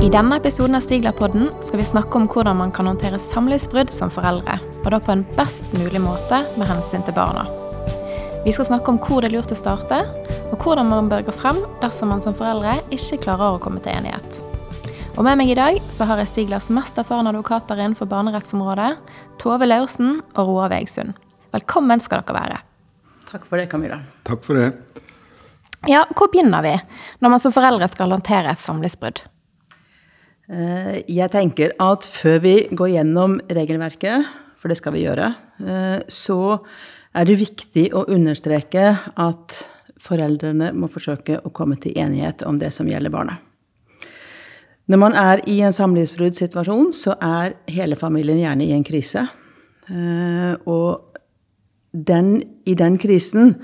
I denne episoden av Stiglerpodden skal vi snakke om hvordan man kan håndtere samlivsbrudd som foreldre, og da på en best mulig måte med hensyn til barna. Vi skal snakke om hvor det er lurt å starte, og hvordan man bør gå frem dersom man som foreldre ikke klarer å komme til enighet. Og Med meg i dag så har jeg Stiglers mest erfarne advokater innenfor barnerettsområdet, Tove Laursen og Roar Vegsund. Velkommen skal dere være. Takk for det, Camilla. Takk for det. Ja, Hvor begynner vi når man som foreldre skal håndtere et samlivsbrudd? Eh, jeg tenker at før vi går gjennom regelverket, for det skal vi gjøre, eh, så er det viktig å understreke at foreldrene må forsøke å komme til enighet om det som gjelder barnet. Når man er i en samlivsbruddsituasjon, så er hele familien gjerne i en krise. Eh, og den, i den krisen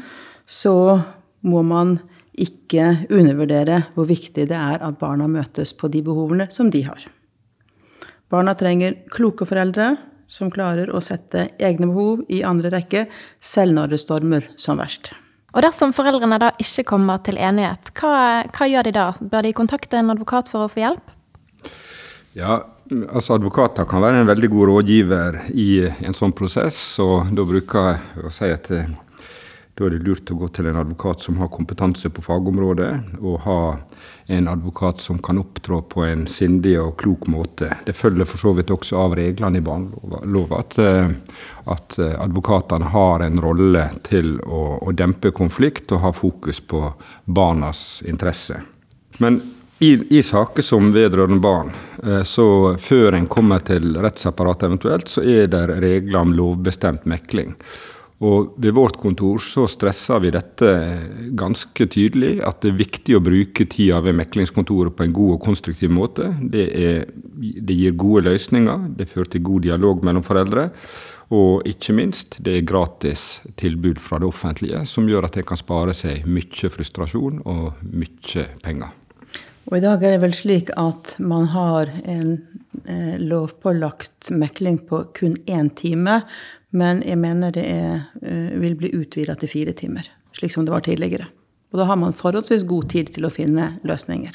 så må man ikke undervurdere hvor viktig det er at barna møtes på de behovene som de har. Barna trenger kloke foreldre som klarer å sette egne behov i andre rekke, selv når det stormer som verst. Og dersom foreldrene da ikke kommer til enighet, hva, hva gjør de da? Bør de kontakte en advokat for å få hjelp? Ja, altså Advokater kan være en veldig god rådgiver i en sånn prosess. og Da bruker jeg å si at da er det lurt å gå til en advokat som har kompetanse på fagområdet, og ha en advokat som kan opptrå på en sindig og klok måte. Det følger for så vidt også av reglene i barnelova at, eh, at eh, advokatene har en rolle til å, å, dempe konflikt og ha fokus på barnas interesse. Men i, i saker som vedrørende barn, eh, så før en kommer til rettsapparatet eventuelt, så er det regler om lovbestemt mekling. Og ved vårt kontor så stresser vi dette ganske tydelig, at det er viktig å bruke tida ved meklingskontoret på en god og konstruktiv måte. Det, er, det gir gode løsninger, det fører til god dialog mellom foreldre. Og ikke minst, det er gratis tilbud fra det offentlige, som gjør at en kan spare seg mye frustrasjon og mye penger. Og I dag er det vel slik at man har en eh, lovpålagt mekling på kun én time, men jeg mener det er, eh, vil bli utvida til fire timer, slik som det var tidligere. Og da har man forholdsvis god tid til å finne løsninger.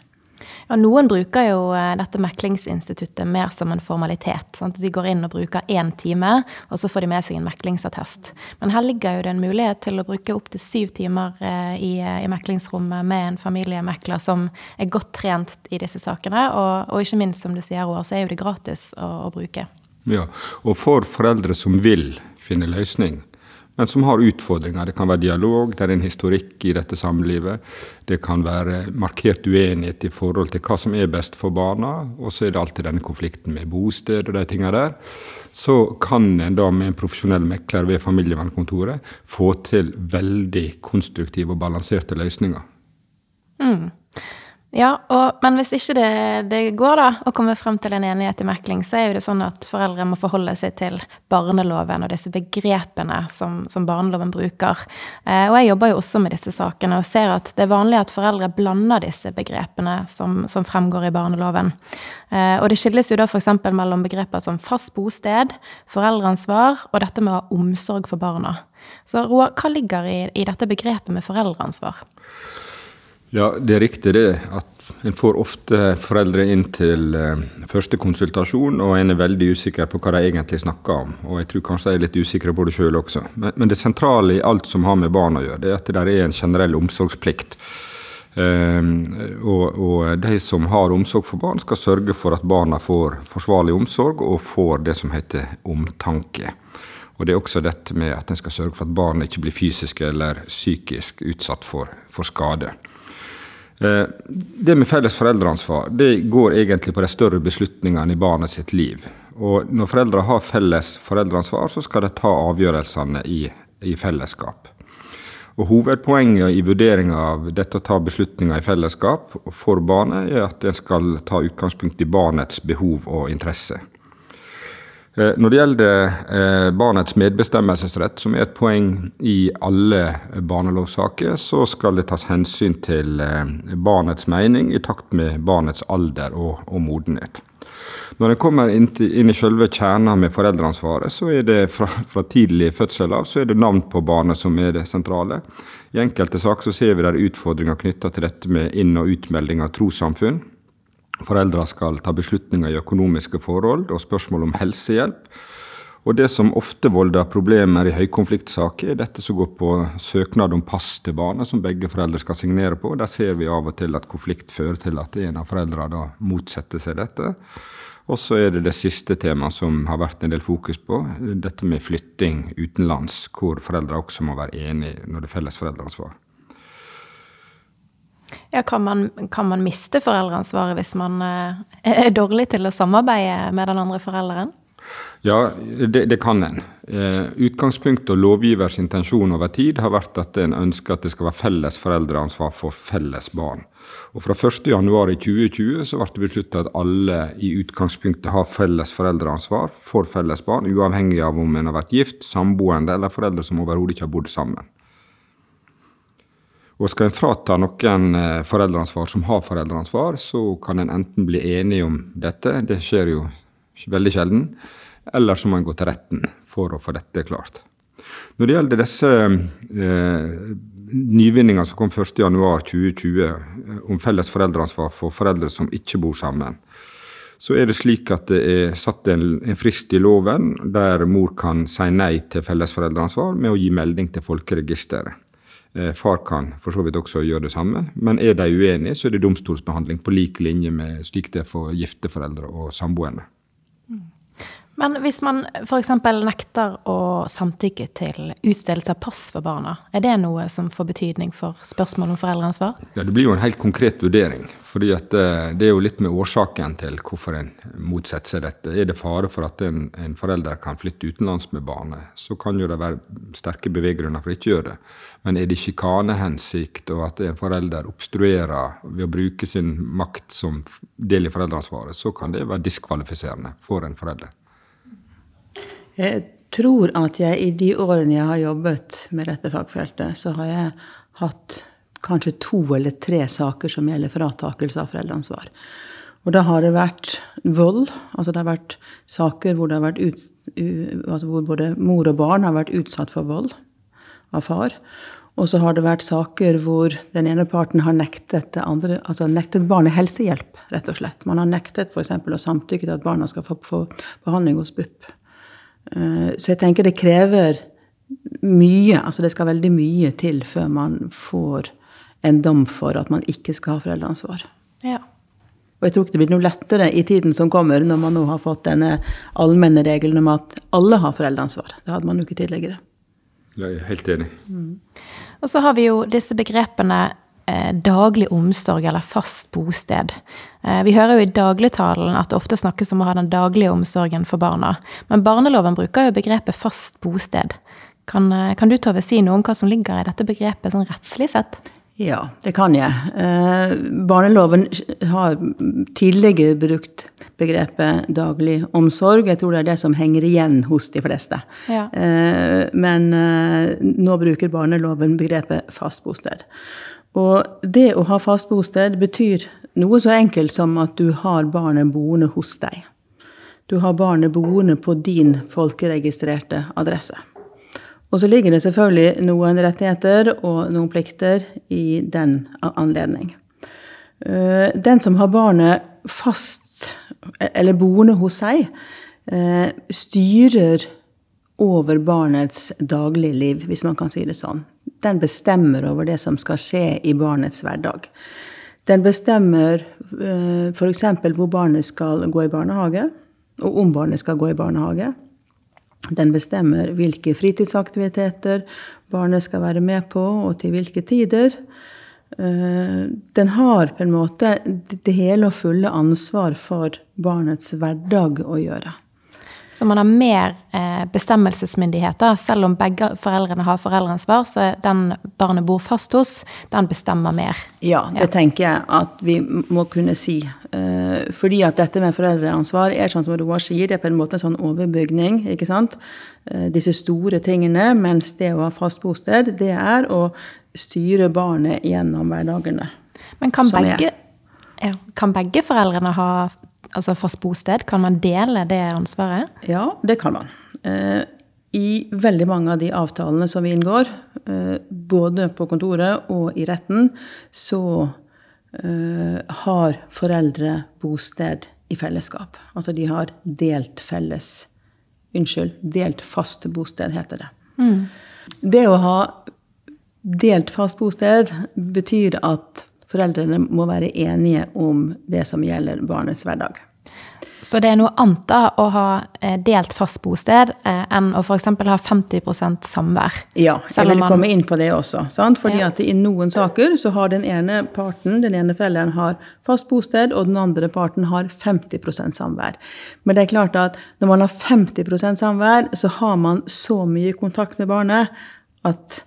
Ja, noen bruker jo eh, dette meklingsinstituttet mer som en formalitet. Sant? De går inn og bruker én time, og så får de med seg en meklingsattest. Men her ligger jo det en mulighet til å bruke opptil syv timer eh, i, i, meklingsrommet med en familiemekler som er godt trent i disse sakene. Og, og ikke minst, som du sier, Roar, så er jo det gratis å, å bruke. Ja, og for foreldre som vil finne løsning, men som har utfordringer. Det kan være dialog, det er en historikk i dette samlivet. Det kan være markert uenighet i forhold til hva som er best for barna. Og så er det alltid denne konflikten med bosted og de tingene der. Så kan en da med en profesjonell mekler ved familievernkontoret få til veldig konstruktive og balanserte løsninger. Mm. Ja, og, men hvis ikke det, det, går da, å komme frem til en enighet i mekling, så er jo det sånn at foreldre må forholde seg til barneloven og disse begrepene som, som barneloven bruker. Eh, og jeg jobber jo også med disse sakene og ser at det er vanlig at foreldre blander disse begrepene som, som fremgår i barneloven. Eh, og det skilles jo da f.eks. mellom begreper som fast bosted, foreldreansvar og dette med å ha omsorg for barna. Så Roar, hva ligger i, i dette begrepet med foreldreansvar? Ja, det er riktig det. At en får ofte foreldre inn til eh, første konsultasjon, og en er veldig usikker på hva de egentlig snakker om. Og jeg tror kanskje de er litt usikre på det sjøl også. Men, men, det sentrale i alt som har med barn å gjøre, det er at det er en generell omsorgsplikt. Um, og, og, de som har omsorg for barn, skal sørge for at barna får forsvarlig omsorg og får det som heter omtanke. Og det er også dette med at en skal sørge for at barn ikke blir fysisk eller psykisk utsatt for, for skade. Eh, det med felles foreldreansvar det går egentlig på de større beslutningene i barnet sitt liv. Og når foreldre har felles foreldreansvar, så skal de ta avgjørelsene i, i fellesskap. Og Hovedpoenget i vurderinga av dette å ta beslutninger i fellesskap for barnet, er at en skal ta utgangspunkt i barnets behov og interesse. Eh, når det gjelder eh, barnets medbestemmelsesrett, som er et poeng i alle barnelovsaker, så skal det tas hensyn til eh, barnets mening i takt med barnets alder og, og modenhet. Når en kommer inn, til, inn i selve kjernen med foreldreansvaret, så er det fra, fra, tidlig fødsel av så er det navn på barnet som er det sentrale. I enkelte saker så ser vi der utfordringer knytta til dette med inn- og utmelding av trossamfunn. Foreldre skal ta beslutninger i økonomiske forhold og spørsmål om helsehjelp. Og det som ofte volder problemer i høykonfliktsaker, er dette som går på søknad om pass til barnet, som begge foreldre skal signere på. Der ser vi av og til at konflikt fører til at en av foreldrene da motsetter seg dette. Og så er det det siste temaet som har vært en del fokus på, dette med flytting utenlands, hvor foreldre også må være enige når det er felles foreldreansvar. Ja, kan man, kan man miste foreldreansvaret hvis man eh, er dårlig til å samarbeide med den andre forelderen? Ja, det, det kan en. Eh, utgangspunktet og lovgivers intensjon over tid har vært at en ønsker at det skal være felles foreldreansvar for felles barn. Og Fra 1.1.2020 så ble det besluttet at alle i utgangspunktet har felles foreldreansvar for felles barn, uavhengig av om en har vært gift, samboende eller foreldre som overhodet ikke har bodd sammen. Og skal en frata noen eh, foreldreansvar som har foreldreansvar, så kan en enten bli enig om dette, det skjer jo veldig sjelden, eller så må en gå til retten for å få dette klart. Når det gjelder disse eh, nyvinningene som kom 1.1.2020 eh, om felles foreldreansvar for foreldre som ikke bor sammen, så er det slik at det er satt en, en frist i loven der mor kan si nei til felles foreldreansvar med å gi melding til folkeregisteret. Eh, far kan for så vidt også gjøre det samme, men er de uenige, så er det domstolsbehandling på lik linje med slik det er for gifte foreldre og samboende. Men hvis man f.eks. nekter å samtykke til utstedelse av pass for barna, er det noe som får betydning for spørsmål om foreldreansvar? Ja, Det blir jo en helt konkret vurdering. fordi at Det er jo litt med årsaken til hvorfor en motsetter seg dette. Er det fare for at en, en forelder kan flytte utenlands med barnet, så kan jo det være sterke beveggrunner for å ikke gjøre det. Men er det sjikanehensikt og at en forelder obstruerer ved å bruke sin makt som del i foreldreansvaret, så kan det være diskvalifiserende for en forelder. Jeg tror at jeg i de årene jeg har jobbet med dette fagfeltet, så har jeg hatt kanskje to eller tre saker som gjelder fratakelse av foreldreansvar. Og da har det vært vold. Altså det har vært saker hvor, vært ut, altså hvor både mor og barn har vært utsatt for vold av far. Og så har det vært saker hvor den ene parten har nektet, andre, altså nektet barnet helsehjelp, rett og slett. Man har nektet f.eks. å samtykke til at barna skal få behandling hos BUP. Eh, så jeg tenker det krever mye, altså det skal veldig mye til før man får en dom for at man ikke skal ha foreldreansvar. Ja. Og jeg tror ikke det blir noe lettere i tiden som kommer, når man nå har fått denne allmenne regelen om at alle har foreldreansvar. Det hadde man jo ikke tidligere. Jeg er helt enig. Mm. Og så har vi jo disse begrepene daglig omsorg eller fast bosted. Eh, vi hører jo i dagligtalen at det ofte snakkes om å ha den daglige omsorgen for barna. Men barneloven bruker jo begrepet fast bosted. Kan, eh, kan du Tove si noe om hva som ligger i dette begrepet sånn rettslig sett? Ja, det kan jeg. barneloven har tidligere brukt begrepet daglig omsorg. Jeg tror det er det som henger igjen hos de fleste. Ja. men nå bruker barneloven begrepet fast bosted. Og det å ha fast bosted betyr noe så enkelt som at du har barnet boende hos deg. Du har barnet boende på din folkeregistrerte adresse. Og så ligger det selvfølgelig noen rettigheter og noen plikter i den anledning. Eh, den som har barnet fast eller boende hos seg, eh, styrer over barnets dagligliv, hvis man kan si det sånn. Den bestemmer over det som skal skje i barnets hverdag. Den bestemmer eh, f.eks. hvor barnet skal gå i barnehage, og om barnet skal gå i barnehage. Den bestemmer hvilke fritidsaktiviteter barnet skal være med på, og til hvilke tider. Eh, den har på en måte det hele og fulle ansvar for barnets hverdag å gjøre. Så man har mer eh, bestemmelsesmyndighet. Selv om begge foreldrene har foreldreansvar, så den barnet bor fast hos, den bestemmer mer. Ja, det ja. tenker jeg at vi må kunne si. Eh, fordi at dette med foreldreansvar er sånn som Roar sier, det er på en måte en sånn overbygning. ikke sant? Eh, disse store tingene. Mens det å ha fast bosted, det er å styre barnet gjennom hverdagene. Men kan begge, ja, kan begge foreldrene ha altså fast bosted? Kan man dele det ansvaret? Ja, det kan man. Eh, I veldig mange av de avtalene som vi inngår, eh, både på kontoret og i retten, så uh, har foreldre bosted i fellesskap. Altså de har delt felles Unnskyld, delt fast bosted, heter det. Mm. Det å ha delt fast bosted betyr at foreldrene må være enige om det som gjelder barnets hverdag. Så det er noe annet da å ha eh, delt fast bosted eh, enn å f.eks. ha 50% samvær? Ja, jeg vil komme inn på det også. Sant? Fordi ja. at i noen saker så har den ene parten, den ene forelderen, har fast bosted, og den andre parten har 50% samvær. Men det er klart at når man har 50% samvær, så har man så mye kontakt med barnet at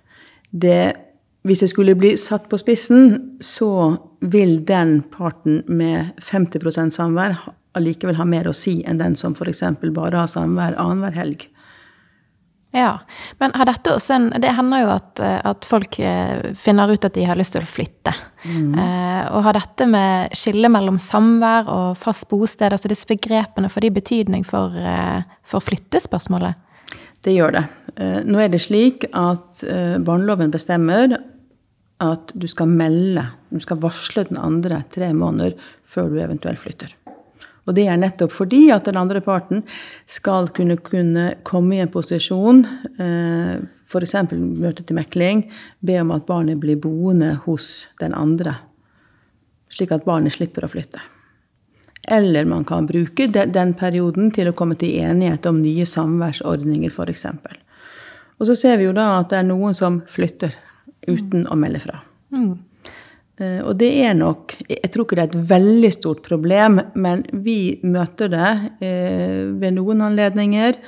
det hvis jeg skulle bli satt på spissen, så vil den parten med 50% samvær allikevel ha mer å si enn den som f.eks. bare har samvær annenhver helg. Ja, Men har dette også en Det hender jo at, at, folk eh, finner ut at de har lyst til å flytte. Mm. Eh, og har dette med skille mellom samvær og fast bosted, altså disse begrepene, får de betydning for, eh, for flyttespørsmålet? Det gjør det. Eh, nå er det slik at eh, barneloven bestemmer at du skal melde, du skal varsle den andre tre måneder før du eventuelt flytter. Og det er nettopp fordi at den andre parten skal kunne, kunne komme i en posisjon, eh, f.eks. møte til mekling, be om at barnet blir boende hos den andre. Slik at barnet slipper å flytte. Eller man kan bruke den perioden til å komme til enighet om nye samværsordninger, f.eks. Og så ser vi jo da at det er noen som flytter uten å melde fra. Mm. Eh, og det er nok Jeg tror ikke det er et veldig stort problem, men vi møter det eh, ved noen anledninger.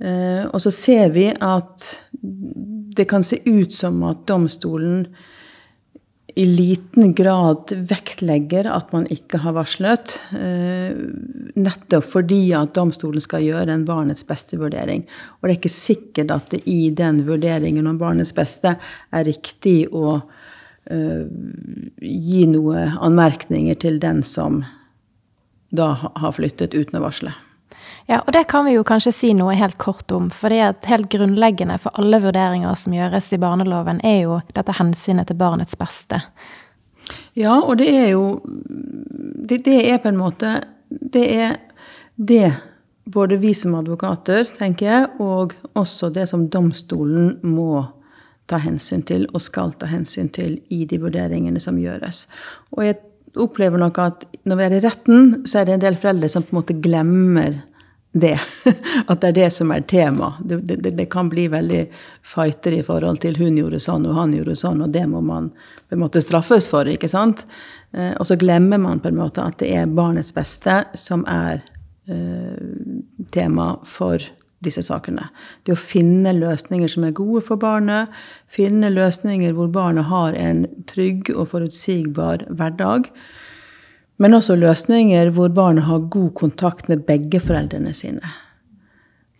Eh, og så ser vi at det kan se ut som at domstolen i liten grad vektlegger at man ikke har varslet. Nettopp fordi at domstolen skal gjøre en barnets beste-vurdering. Og det er ikke sikkert at det i den vurderingen om barnets beste er riktig å uh, gi noen anmerkninger til den som da har flyttet uten å varsle. Ja, og det kan vi jo kanskje si noe helt kort om. For det er helt grunnleggende for alle vurderinger som gjøres i barneloven, er jo dette hensynet til barnets beste. Ja, og det er jo Det, det er på en måte Det er det både vi som advokater, tenker jeg, og også det som domstolen må ta hensyn til, og skal ta hensyn til i de vurderingene som gjøres. Og jeg opplever nok at når vi er i retten, så er det en del foreldre som på en måte glemmer det. At det er det som er tema. Det, det, det, kan bli veldig fighter i forhold til hun gjorde sånn og han gjorde sånn, og det må man på en måte straffes for. ikke sant? Eh, og så glemmer man på en måte at det er barnets beste som er eh, tema for disse sakene. Det å finne løsninger som er gode for barnet, finne løsninger hvor barnet har en trygg og forutsigbar hverdag. Men også løsninger hvor barnet har god kontakt med begge foreldrene sine.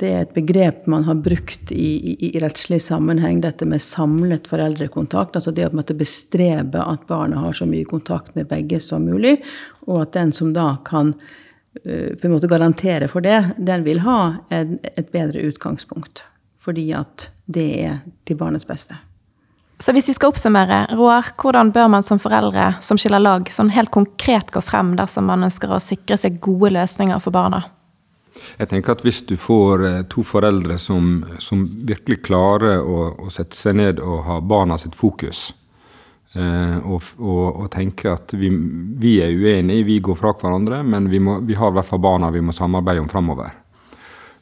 Det er et begrep man har brukt i, i, i rettslig sammenheng, dette med samlet foreldrekontakt. Altså det å bestrebe at barnet har så mye kontakt med begge som mulig, og at den som da kan på en måte garantere for det, den vil ha en, et bedre utgangspunkt. Fordi at det er til barnets beste. Så hvis vi skal oppsummere, Roar, hvordan bør man som foreldre som skiller lag, sånn helt konkret gå frem dersom man ønsker å sikre seg gode løsninger for barna? Jeg tenker at Hvis du får eh, to foreldre som, som virkelig klarer å, å, sette seg ned og ha barna sitt fokus, Eh, og, og, og, tenke at vi, vi, er uenige, vi går fra hverandre, men vi, må, vi har i hvert fall barna vi må samarbeide om framover.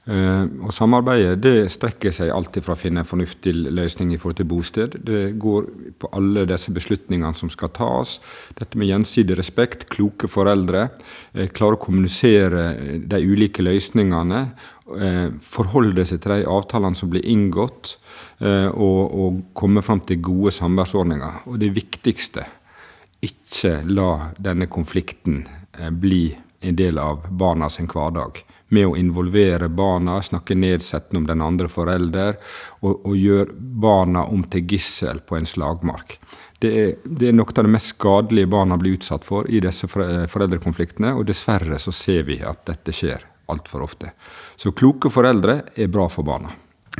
Uh, og samarbeidet det strekker seg alltid fra å finne en fornuftig løsning i forhold til bosted. Det går på alle disse beslutningene som skal tas. Dette med gjensidig respekt, kloke foreldre. Uh, klare å kommunisere de ulike løsningene. Forholde seg til de avtalene som blir inngått. Eh, og, og komme fram til gode samværsordninger. Og det viktigste ikke la denne konflikten eh, bli en del av barna sin hverdag. Med å involvere barna, snakke nedsettende om den andre forelder, og, og gjøre barna om til gissel på en slagmark. Det er, det er, noe av det mest skadelige barna blir utsatt for i disse foreldrekonfliktene, og dessverre så ser vi at dette skjer altfor ofte. Så kloke foreldre er bra for barna.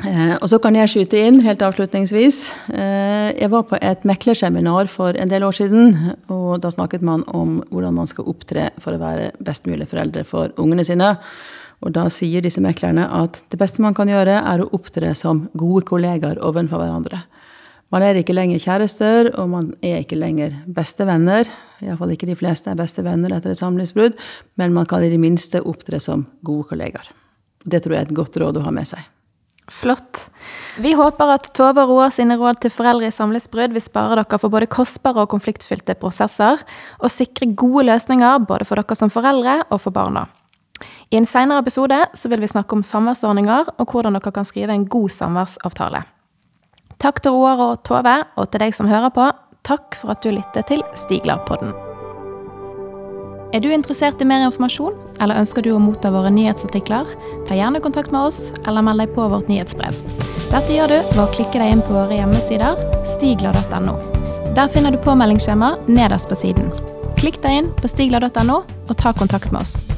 Eh, og så kan jeg skyte inn helt avslutningsvis. Eh, jeg var på et meklerseminar for en del år siden. Og da snakket man om hvordan man skal opptre for å være best mulig foreldre for ungene sine. Og da sier disse meklerne at det beste man kan gjøre, er å opptre som gode kollegaer overfor hverandre. Man er ikke lenger kjærester, og man er ikke lenger bestevenner. Iallfall ikke de fleste er bestevenner etter et samlivsbrudd, men man kan i det minste opptre som gode kollegaer. Det tror jeg er et godt råd å ha med seg. Flott. Vi håper at Tove og Roar sine råd til foreldre i samlivsbrudd vil spare dere for både kostbare og konfliktfylte prosesser, og sikre gode løsninger både for dere som foreldre og for barna. I en senere episode så vil vi snakke om samværsordninger og hvordan dere kan skrive en god samværsavtale. Takk til Roar og Tove, og til deg som hører på, takk for at du lytter til Stiglarpodden. Er du interessert i mer informasjon, eller ønsker du å motta våre nyhetsartikler? Ta gjerne kontakt med oss, eller meld deg på vårt nyhetsbrev. Dette gjør du ved å klikke deg inn på våre hjemmesider stigla.no. Der finner du påmeldingsskjema nederst på siden. Klikk deg inn på stigla.no, og ta kontakt med oss.